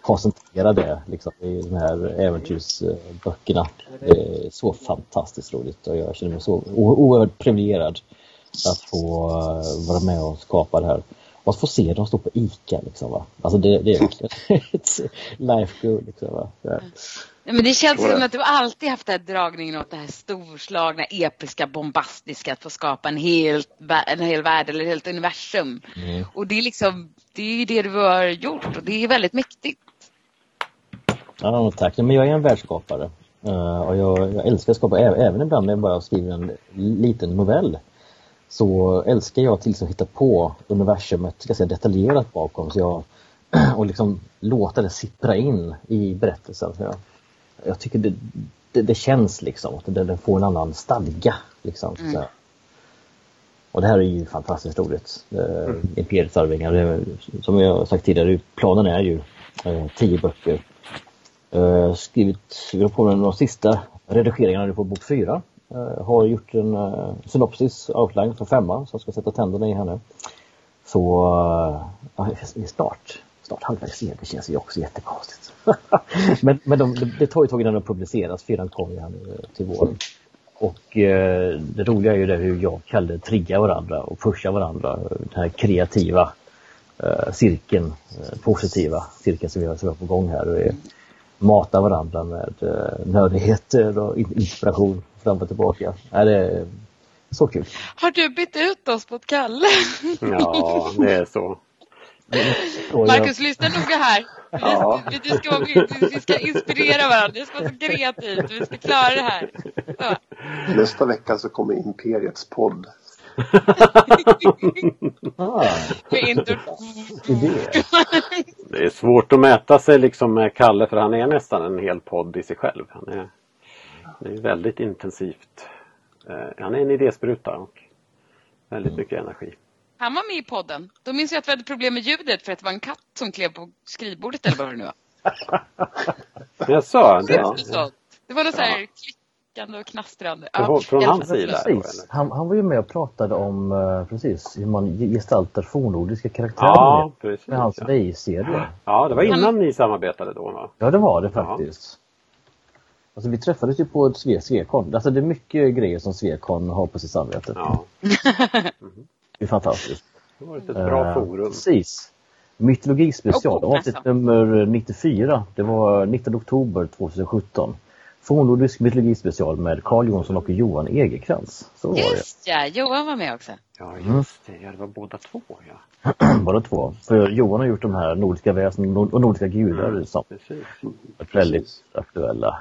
koncentrera det liksom, i de här äventyrsböckerna. Det är så fantastiskt roligt och jag känner mig så oerhört privilegierad att få eh, vara med och skapa det här. Och att få se dem stå på ICA liksom va. Alltså det, det är verkligen ett life goal liksom va. Ja, men det känns som att du alltid haft den här dragningen åt det här storslagna, episka, bombastiska, att få skapa en hel, en hel värld eller ett helt universum. Mm. Och det är liksom, det är det du har gjort och det är väldigt mäktigt. Ja, tack. Men jag är en världsskapare. Uh, och jag, jag, älskar att skapa, även ibland när jag bara skriver en liten novell så älskar jag till att hitta på universumet ska säga, detaljerat bakom så jag, och liksom låta det sippra in i berättelsen. Så jag, jag tycker det, det, det, känns liksom, att det får en annan stadga. Liksom, mm. Och det här är ju fantastiskt roligt. Mm. Imperiets arvingar, som jag sagt tidigare, planen är ju eh, tio böcker. Eh, skrivit, vi har på med de sista redigeringarna på bok fyra. Eh, har gjort en eh, synopsis, outline för femman som ska sätta tänderna i henne. Så eh, ja, snart, snart halvvägs igen, det känns ju också jättekonstigt. men men de, det tar ju tag innan den publiceras, fyran kommer ju här nu till våren. Och eh, det roliga är ju det hur jag och Kalle triggar varandra och pushar varandra. Den här kreativa eh, cirkeln, eh, positiva cirkeln som vi har, på gång här. Och, eh, mata varandra med eh, nördigheter och inspiration fram och tillbaka. Ja, det är så kul. Har du bytt ut oss mot Kalle? Ja, det är så. Marcus, lyssna noga här. Ja. Vi, ska, vi ska inspirera varandra. Det ska vara så kreativt. Vi ska klara det här. Så. Nästa vecka så kommer Imperiets podd. ah. Det är svårt att mäta sig liksom med Kalle för han är nästan en hel podd i sig själv. Han är, det är väldigt intensivt. Eh, han är en idéspruta och väldigt mycket energi. Han var med i podden. Då minns jag att vi hade problem med ljudet för att det var en katt som klev på skrivbordet eller vad det nu var. Jag sa det. Ja. Det var något så här klickande och knastrande. Ja, från hans sida? Han, han, var ju med och pratade om uh, precis hur man gestaltar fornnordiska karaktärer ja, precis, med hans ja. serie Ja, det var innan han... ni samarbetade då va? Ja, det var det faktiskt. Alltså vi träffades ju på ett Sve Svekon. Alltså det är mycket grejer som Svekon har på sitt samvete. Ja. Mm. Det är fantastiskt. Det var ett bra uh, forum. Precis. Mytologispecial, avsnitt nummer 94. Det var 19 oktober 2017. Fornnordisk mytologispecial med Carl Jonsson och Johan Egerkrans. Så var just ja, Johan var med också. Ja, just det. Ja, det var båda två, ja. båda två. För Johan har gjort de här nordiska väsen och nordiska gudar mm, precis. är väldigt precis. aktuella.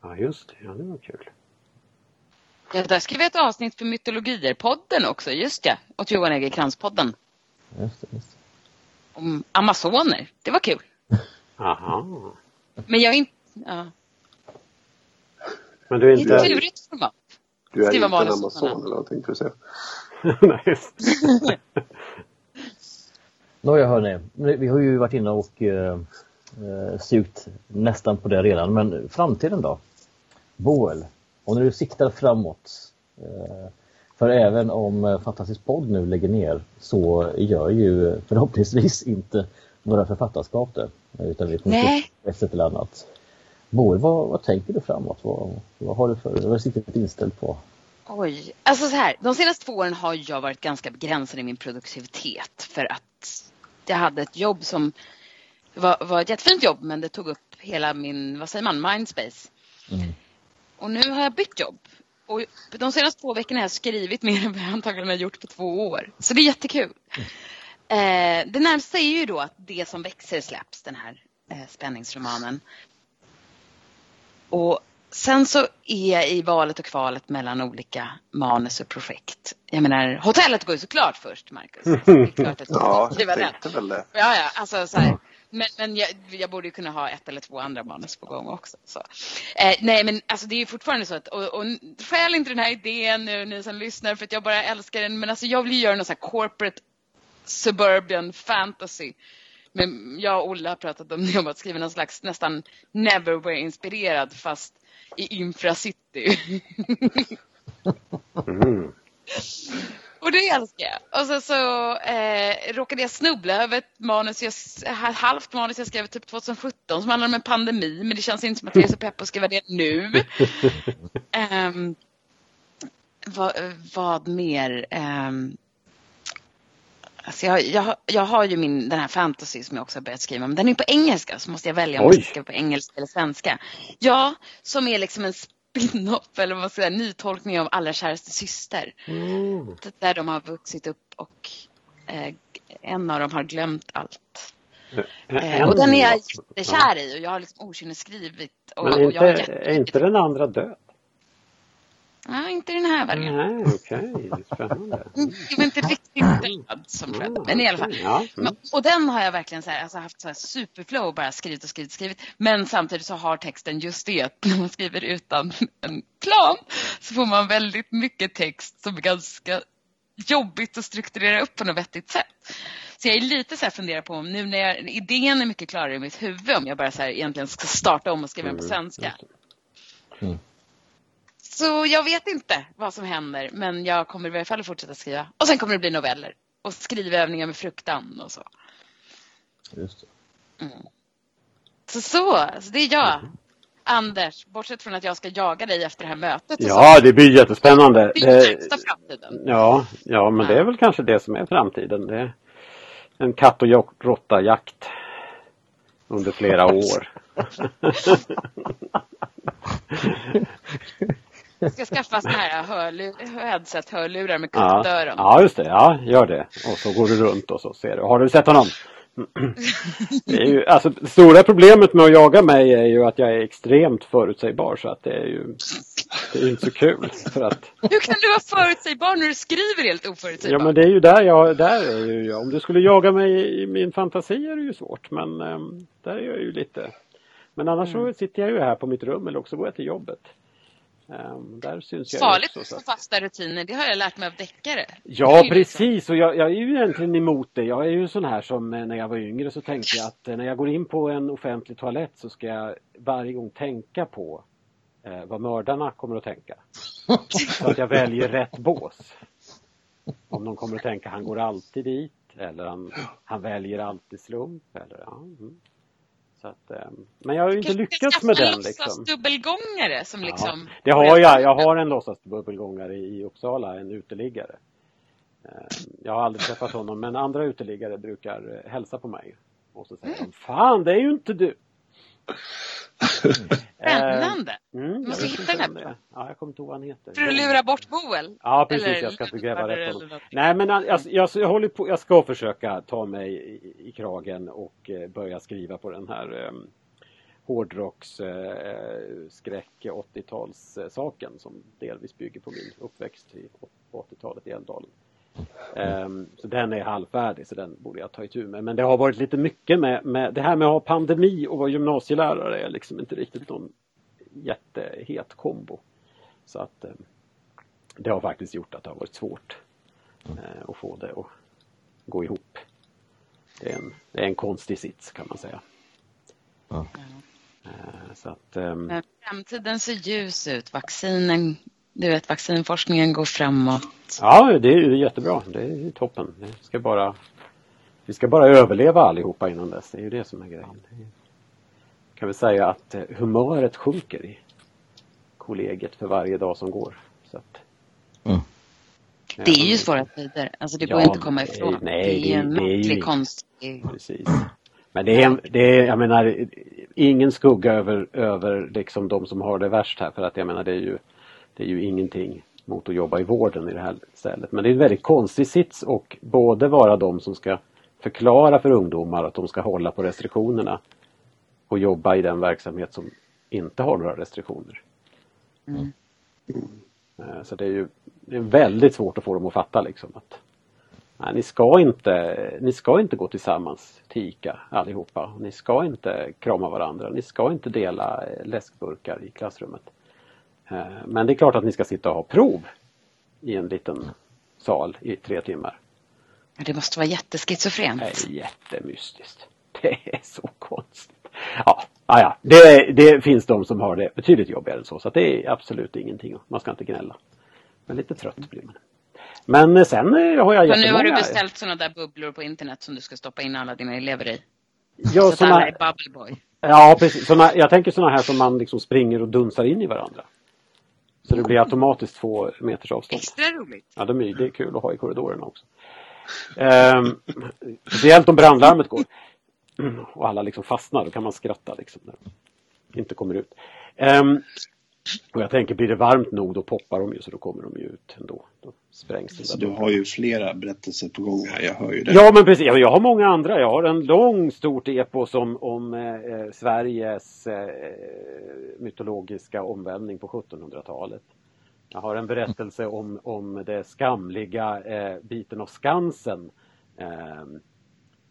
Ja, just det. Ja, det var kul. Ja, där skrev jag ett avsnitt för Mytologier-podden också, just ja. Åt Johan Egerkrans-podden. Just det, just det. Om Amazoner. Det var kul. Aha. Men jag är inte... Ja. Men du är inte... Inte klurigt format. Du är inte en amazon eller någonting för att säga. Nej, Nåja hörni, vi har ju varit inne och eh, eh, sugt nästan på det redan, men framtiden då? Boel, och när du siktar framåt, eh, för även om eh, Fantastisk podd nu lägger ner så gör ju förhoppningsvis inte våra författarskap det. Utan vi kommer ett sätt eller annat. Boel, vad, vad tänker du framåt? Vad, vad har du för, vad siktar du inställd på? Oj, alltså så här, de senaste två åren har jag varit ganska begränsad i min produktivitet för att jag hade ett jobb som var, var ett jättefint jobb men det tog upp hela min, vad säger man, mindspace. Mm. Och nu har jag bytt jobb. Och de senaste två veckorna har jag skrivit mer än vad jag antagligen har gjort på två år. Så det är jättekul. Mm. Eh, det närmaste är ju då att Det som växer släpps, den här eh, spänningsromanen. Och sen så är jag i valet och kvalet mellan olika manus och projekt. Jag menar, hotellet går ju såklart först, Marcus. det är klart att ja, jag tänkte väl det. Ja, ja, alltså så här, men, men jag, jag, borde kunna ha ett eller två andra manus på gång också. Så. Eh, nej men alltså det är fortfarande så att, och, och skäl inte den här idén nu ni som lyssnar för att jag bara älskar den. Men alltså jag vill göra någon sån här corporate suburban fantasy. Men jag och Olle har pratat om, om att skriva någon slags nästan Neverwhere-inspirerad fast i infracity. mm. Och det älskar jag. Och så, så eh, råkade jag snubbla över ett manus, jag, halvt manus jag skrev typ 2017 som handlar om en pandemi. Men det känns inte som att jag är så pepp att skriva det nu. um, vad, vad mer? Um, Alltså jag, jag, jag har ju min, den här fantasy som jag också har börjat skriva, men den är på engelska så måste jag välja om Oj. jag ska skriva på engelska eller svenska. Ja, som är liksom en spin-off eller vad ska säga, nytolkning av Allra käraste syster. Mm. Där de har vuxit upp och eh, en av dem har glömt allt. Eh, och den är jag jättekär i och jag har liksom okynnesskrivit. Och, Men inte, och jag är inte den andra död? Nej, inte den här vargen. Nej, okej. Okay. Spännande. Mm. var inte riktigt död som Fred. Mm, men i alla fall. Ja. Mm. Och den har jag verkligen så här, alltså haft så här superflow bara skrivit och skrivit och skrivit. Men samtidigt så har texten just det när man skriver utan en plan så får man väldigt mycket text som är ganska jobbigt att strukturera upp på något vettigt sätt. Så jag är lite så här funderar på om nu när jag, idén är mycket klarare i mitt huvud om jag bara så här egentligen ska starta om och skriva den på mm, svenska. Mm. Så jag vet inte vad som händer, men jag kommer i alla fall att fortsätta skriva. Och sen kommer det bli noveller och skrivövningar med fruktan och så. Just det. Mm. Så, så, så det är jag. Mm. Anders, bortsett från att jag ska jaga dig efter det här mötet. Ja, så. det blir jättespännande. Det blir nästa framtiden. Ja, ja, men ja. det är väl kanske det som är framtiden. Det är en katt och råtta-jakt under flera år. Jag ska skaffa sådana här hörlur, headset-hörlurar med kuttöron. Ja. ja, just det. Ja, gör det. Och så går du runt och så ser du. Har du sett honom? Det, ju, alltså, det stora problemet med att jaga mig är ju att jag är extremt förutsägbar så att det är ju det är inte så kul. För att... Hur kan du vara förutsägbar när du skriver helt oförutsägbar? Ja men det är ju där jag, där är ju jag. Om du skulle jaga mig i min fantasi är det ju svårt men um, där är jag ju lite Men annars mm. så sitter jag ju här på mitt rum eller också går jag till jobbet. Um, där syns jag Farligt också, med fasta rutiner, det har jag lärt mig av deckare. Ja precis och jag, jag, är ju egentligen emot det. Jag är ju sån här som eh, när jag var yngre så tänkte jag att eh, när jag går in på en offentlig toalett så ska jag varje gång tänka på eh, vad mördarna kommer att tänka. så att jag väljer rätt bås. Om de kommer att tänka han går alltid dit eller han, han väljer alltid slump eller ja. Mm. Att, ehm, men jag har ju inte lyckats med den. Liksom. dubbelgångare som liksom... Ja, det har jag. Jag har en låtsasdubbelgångare i Uppsala, en uteliggare. Ehm, jag har aldrig träffat honom men andra uteliggare brukar eh, hälsa på mig. Och så säger mm. de Fan det är ju inte du! Spännande! Mm, du måste hitta den här. Ja, jag kommer inte ihåg vad han heter. För att lura bort Boel? Ja, precis. Eller, jag ska inte gräva rätt honom. Nej, men jag, jag, jag, håller på, jag ska försöka ta mig i, i kragen och eh, börja skriva på den här eh, hårdrocks eh, skräck 80-tals eh, saken som delvis bygger på min uppväxt i, på 80-talet i Älvdalen. Um, så den är halvfärdig så den borde jag ta itu med. Men det har varit lite mycket med, med det här med att ha pandemi och vara gymnasielärare är liksom inte riktigt någon jättehet kombo. Så att um, det har faktiskt gjort att det har varit svårt uh, att få det att gå ihop. Det är en, det är en konstig sits kan man säga. Ja. Uh, så att, um, Men framtiden ser ljus ut. Vaccinen du vet, vaccinforskningen går framåt. Ja, det är jättebra. Det är toppen. Det ska bara, vi ska bara överleva allihopa innan dess. Det är ju det som är grejen. kan vi säga att eh, humöret sjunker i kollegiet för varje dag som går. Så att, mm. Det är ju svåra tider. Alltså det går ja, inte att komma ifrån. Nej, det är ju en märklig konstig... Precis. Men det är, det är, jag menar, ingen skugga över, över liksom de som har det värst här för att jag menar det är ju det är ju ingenting mot att jobba i vården i det här stället. Men det är en väldigt konstig sits och både vara de som ska förklara för ungdomar att de ska hålla på restriktionerna och jobba i den verksamhet som inte har några restriktioner. Mm. Eh, så det är ju det är väldigt svårt att få dem att fatta liksom att nej, ni, ska inte, ni ska inte gå tillsammans till ICA allihopa. Ni ska inte krama varandra. Ni ska inte dela läskburkar i klassrummet. Eh, men det är klart att ni ska sitta och ha prov i en liten sal i tre timmar. Det måste vara jätteskizofrent. Det är jättemystiskt. Det är så konstigt. Ja, ja, det, det finns de som har det betydligt jobbigare än så. Så det är absolut ingenting. Man ska inte gnälla. Men lite trött blir man. Men eh, sen eh, har jag Så nu har du jättemånga... beställt sådana där bubblor på internet som du ska stoppa in alla dina elever i. Ja, så att alla är bubble boy. ja precis. Såna, jag tänker sådana här som man liksom springer och dunsar in i varandra. Så det blir automatiskt två meters avstånd. Extra roligt. Ja, de är, det är kul att ha i korridorerna också. Ehm, speciellt om brandlarmet går. Och alla liksom fastnar, då kan man skratta liksom när de inte kommer ut. Ehm, och jag tänker, blir det varmt nog då poppar de ju så då kommer de ju ut ändå. Då sprängs Så du har ju flera berättelser på gång här, jag hör ju det. Ja men precis, Ja, jag har många andra. Jag har en lång stort epos om, om eh, eh, Sveriges eh, mytologiska omvälvning på 1700-talet. Jag har en berättelse om, om det skamliga eh, biten av Skansen. Eh,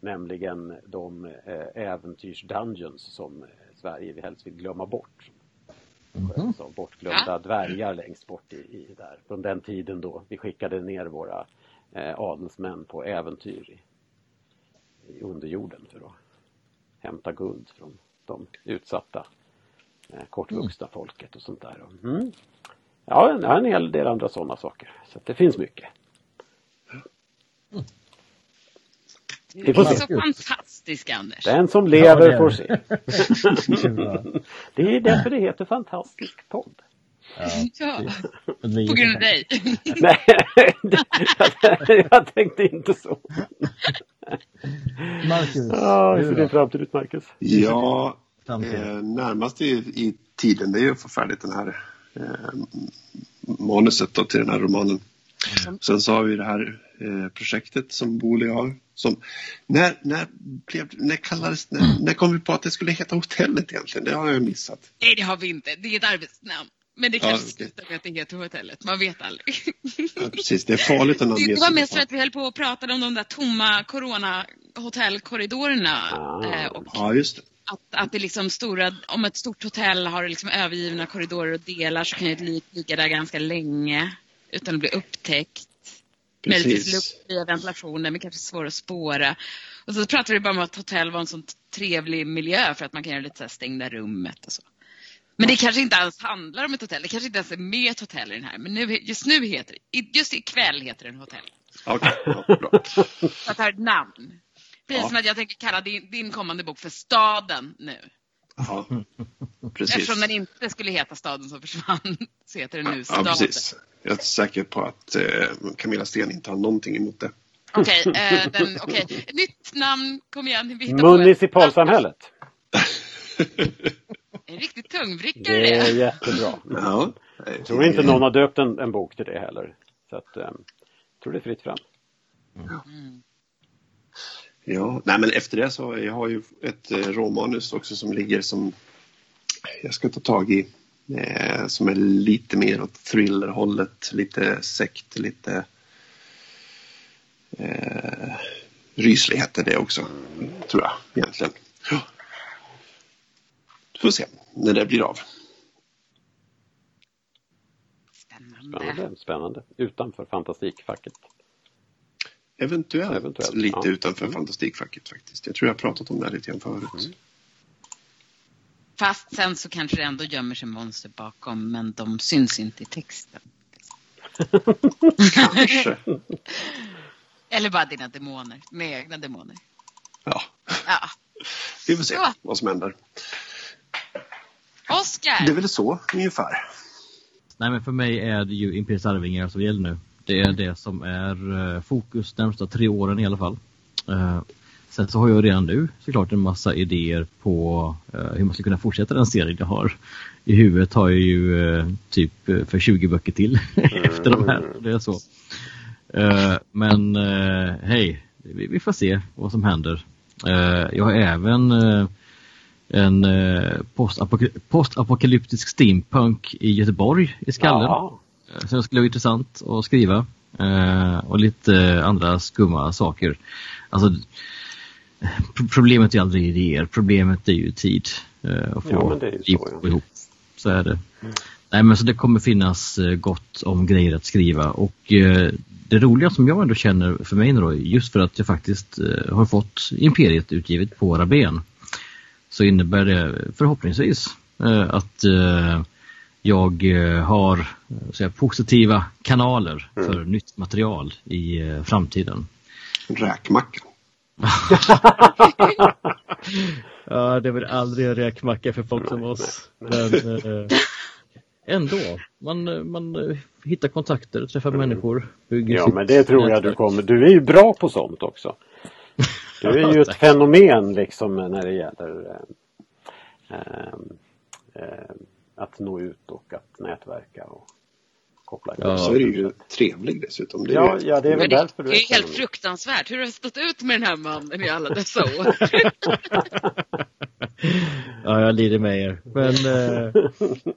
nämligen de eh, äventyrs-dungeons som eh, Sverige helst vill glömma bort. Mhm. Så bortglömda dvärgar längst bort i, i där. Från den tiden då vi skickade ner våra eh, adelsmän på äventyr i, i underjorden för att hämta guld från de utsatta eh, kortvuxna folket och sånt där. Mm. Ja, jag har en hel del andra sådana saker. Så det finns mycket. Vi får är så fantastisk Anders. Den som Ja, lever får det. se. Det är därför det heter fantastisk podd. Ja, Vi- på grund av dig. Nej, jag tänkte inte så. Marcus, Ja, hur ser du din framtid ut Marcus? Ja, eh, närmast i, i tiden det är ju att få färdigt den här eh, manuset då, till den här romanen. Sen så har vi det här eh, projektet som Booli har. Som, när, när, blev, när, kallades, när, när kom vi på att det skulle heta Hotellet egentligen? Det har jag missat. Nej, det har vi inte. Det är ett arbetsnamn. Men det Ja, kanske okej. slutar med att det heter hotellet. Man vet aldrig. Ja, precis, det är farligt att namnge Det, var mest för att vi höll på och pratade om de där tomma corona-hotellkorridorerna. Ah. Eh, och Ja, just det. att, att det liksom stora, om ett stort hotell har liksom övergivna korridorer och delar så kan ju ett lik ligga där ganska länge utan att bli upptäckt. Möjligtvis Precis. luftfria ventilationen men kanske svår att spåra. Och så pratade vi bara om att hotell var en sån trevlig miljö för att man kan göra lite så här stängda rummet och så. Men det kanske inte alls handlar om ett hotell. Det kanske inte ens är med ett hotell i den här. Men nu, just nu heter det, just ikväll heter den hotell. Okej, ja, bra. Så att det har ett namn. Precis Ja. som att jag tänker kalla din, din kommande bok för Staden nu. Ja, precis. Eftersom den inte skulle heta Staden som försvann så heter den nu Ja, Staden. precis. Jag är säker på att eh, Camilla Sten inte har någonting emot det. Okej, eh, den- okej. Ett nytt namn, kom igen. Municipalsamhället. En riktig tungvrickare Det är jättebra. Ja. Jag tror inte någon har döpt en, en bok till det heller. Så att, eh, jag tror det är fritt fram. Mm. Ja, nej men efter det så jag har ju ett eh, råmanus också som ligger som jag ska ta tag i. Eh, som är lite mer åt thrillerhållet, lite sekt, lite eh, ryslighet är det också, tror jag egentligen. Ja. Får se när det blir av. Spännande. Spännande. Spännande. Utanför fantastikfacket. Eventuellt, Eventuellt, lite ja. utanför Mm. fantastikfacket faktiskt. Jag tror jag har pratat om det här lite grann förut. Fast sen så kanske det ändå gömmer sig monster bakom men de syns inte i texten. Kanske. Eller bara dina demoner, med egna demoner. Ja, Ja. vi får se Ja. vad som händer. Oscar! Det är väl så ungefär. Nej men för mig är det ju Imperiets Arvingar som gäller nu. Det är det som är eh, fokus de närmsta tre åren i alla fall. Eh, sen så har jag redan nu såklart en massa idéer på eh, hur man ska kunna fortsätta den serien jag har. I huvudet har jag ju typ för 20 böcker till efter de här. Det är så. Men hej, vi får se vad som händer. Jag har även en postapokalyptisk steampunk i Göteborg i skallen. Ja. Eh, det skulle vara intressant att skriva. Eh, och lite andra skumma saker. Alltså, pro- problemet är aldrig idéer, problemet är ju tid. Eh, att få Ja, men det är ju så, ihop. Så är det. Nej men så det kommer finnas gott om grejer att skriva och det roliga som jag ändå känner för mig då, just för att jag faktiskt har fått Imperiet utgivet på Raben så innebär det förhoppningsvis att jag eh, har eh, säga, positiva kanaler mm. för nytt material i eh, framtiden. Räkmacka. ja, det väl aldrig en räkmacka för folk som oss. Men ändå, man, man hittar kontakter, träffar mm. människor. Ja, men det tror jag du kommer. Du är ju bra på sånt också. Du är ju ett fenomen liksom när det gäller eh, eh, att nå ut och att nätverka och koppla ihop. Ja. Så är du ju trevlig dessutom. Det ja, ja, det är väl därför du är Det är helt fruktansvärt. Hur har du stått ut med den här mannen i alla dessa år? ja, jag lider med er. Men eh,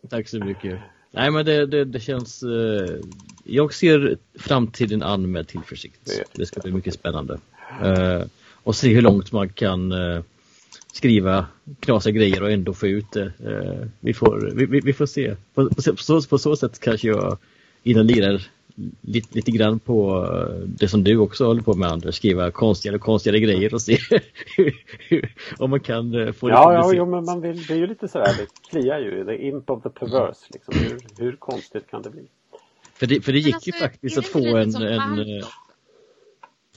tack så mycket. Nej, men det, det, det känns... Eh, jag ser framtiden an med tillförsikt. Det ska bli mycket spännande. Eh, och se hur långt man kan eh, skriva knasiga grejer och ändå få ut det. Eh, vi, får, vi, vi, får se. På, på, så, på så sätt kanske jag innan lirar lite, lite grann på det som du också håller på med Anders, skriva konstigare och konstigare grejer och se om man kan eh, få det Ja, ja jo, men man vill, det är ju lite sådär, det kliar ju, the imp of the perverse, liksom. hur, hur konstigt kan det bli? För det, för det gick alltså, ju faktiskt att få en... en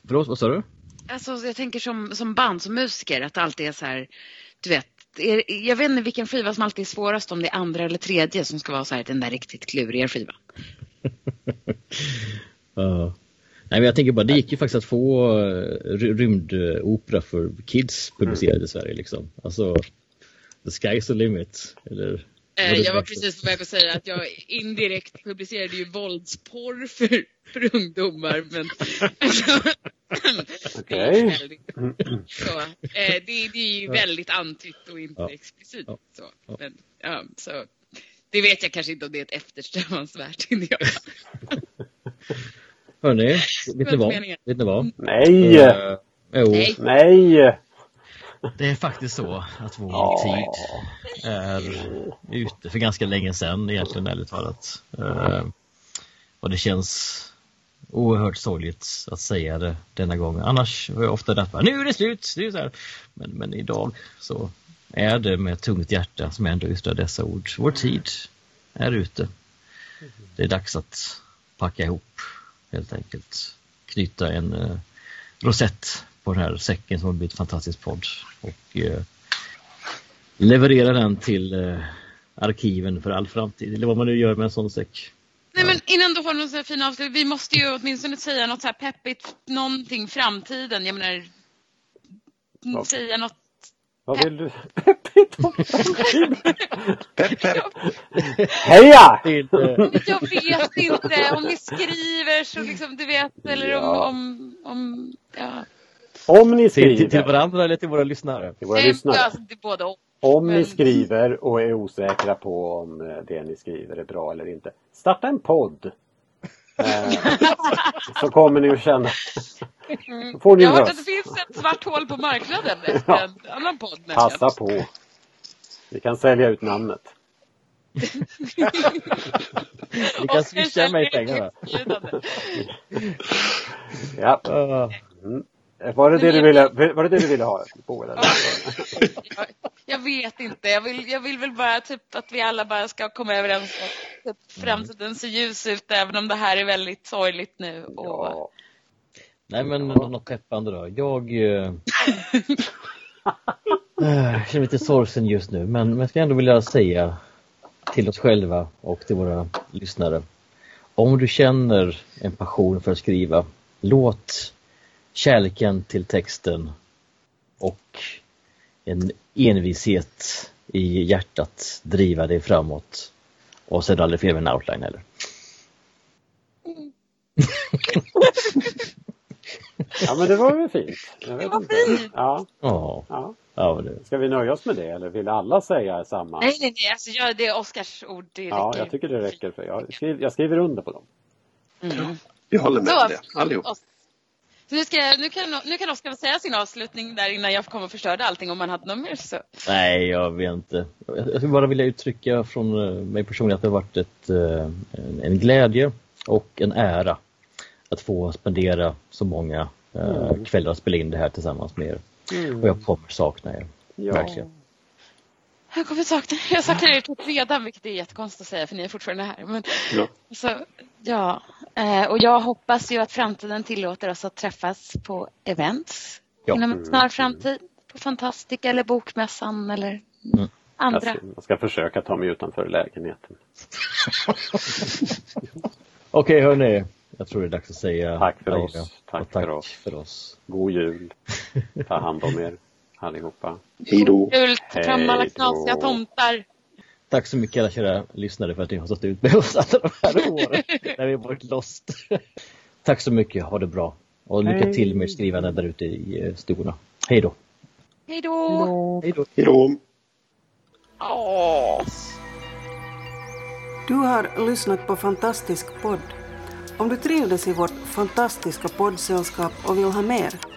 Förlåt, vad sa du? Alltså jag tänker som, som band, som musiker, att det alltid är så här, du vet, jag vet inte vilken skiva som alltid är svårast, om det är andra eller tredje som ska vara så här, den där riktigt kluriga skivan. uh. Nej, men jag tänker bara, det gick ju faktiskt att få uh, rymdopera för kids publicerad i Sverige liksom. Alltså, the sky's the limit. Eller Eh, jag var precis på väg att säga att jag indirekt publicerade ju våldsporr för, för ungdomar. Men okay. så, eh, det, det, är ju väldigt antytt och inte ja. explicit. Så. Men, ja, så, det vet jag kanske inte om det är ett eftersträvansvärt ideal. Hörni, vet ni vad? Vet ni vad? Nej! Uh, Nej! Nej! Det är faktiskt så att vår ja. tid är ute för ganska länge sedan egentligen ärligt talat. Uh, och det känns oerhört sorgligt att säga det denna gång. Annars var jag ofta där nu är det slut. Det är så här. Men, men idag så är det med tungt hjärta som jag ändå yttrar dessa ord. Vår tid är ute. Det är dags att packa ihop helt enkelt. Knyta en eh, rosett på den här säcken som har blivit fantastisk podd och eh, leverera den till eh, arkiven för all framtid, eller vad man nu gör med en sån säck. Nej men innan du får någon så här fin avslutning, vi måste ju åtminstone säga något så här peppigt, någonting framtiden, jag menar ja. säga något vad vill du? Peppigt om framtiden? Pepp, pepp. Heja! Jag vet inte om ni skriver så liksom, du vet, eller om, ja. om, om ja. Om ni skriver... Till, till varandra eller till våra lyssnare? Till våra lyssnare. Alltså, till båda Om ni skriver och är osäkra på om eh, det ni skriver är bra eller inte. Starta en podd. eh, så kommer ni att känna. Mm. Får ni Jag har hört att det finns ett svart hål på marknaden efter ja. en annan podd. Passa på. Vi kan sälja ut namnet. Ni kan swisha mig pengarna. ja. Mm. Var det det, du ville, var det det du ville ha på? Eller? jag, jag vet inte. Jag vill, jag vill väl bara typ att vi alla bara ska komma överens om att typ, framtiden ser ljus ut även om det här är väldigt sorgligt nu. Och... Ja. Nej men något peppande då. Jag äh, känner lite sorgsen just nu men, men jag ska ändå vilja säga till oss själva och till våra lyssnare. Om du känner en passion för att skriva, låt kärleken till texten och en envishet i hjärtat driva dig framåt. Och sen aldrig fel med en outline heller. Mm. ja men det var väl fint. Jag vet det var inte. fint. Ja. ja. ja. det... Ska vi nöja oss med det eller vill alla säga samma? Nej, nej, nej. Alltså, jag, det är Oskars ord. Det ja, jag tycker det räcker. för Jag skriver, jag skriver under på dem. Mm. Vi håller med om det, allihop. Så nu, ska jag, nu, kan, nu kan Oskar säga sin avslutning där innan jag kommer och förstörde allting om man hade något mer så. Nej, jag vet inte. Jag skulle bara vilja uttrycka från eh, mig personligen att det har varit ett, eh, en glädje och en ära att få spendera så många eh, mm. kvällar och spela in det här tillsammans med er. Mm. Och jag kommer sakna er. Ja. Verkligen. Jag kommer sakna Jag saknar er typ redan, vilket är jättekonstigt att säga för ni är fortfarande här. Men, Ja. så, ja. Eh, och jag hoppas ju att framtiden tillåter oss att träffas på events Ja. inom en snar framtid. På Fantastica eller Bokmässan eller Mm. Jag andra. ska, jag ska försöka ta mig utanför lägenheten. Okej hörni, jag tror det är dags att säga Tack för oss. Tack tack för oss. för oss. God jul. Ta hand om er allihopa. Hej då. Fram alla knasiga tomtar. Tack så mycket alla kära lyssnare för att ni har stått ut med oss alla de här åren när vi har varit lost. Tack så mycket, ha det bra. Och lycka Hej. till med skrivandet där ute i eh, stugorna. Hej då! Hej då! Hej då! Hej då. Du har lyssnat på Fantastisk podd. Om du trivdes i vårt fantastiska poddsällskap och vill ha mer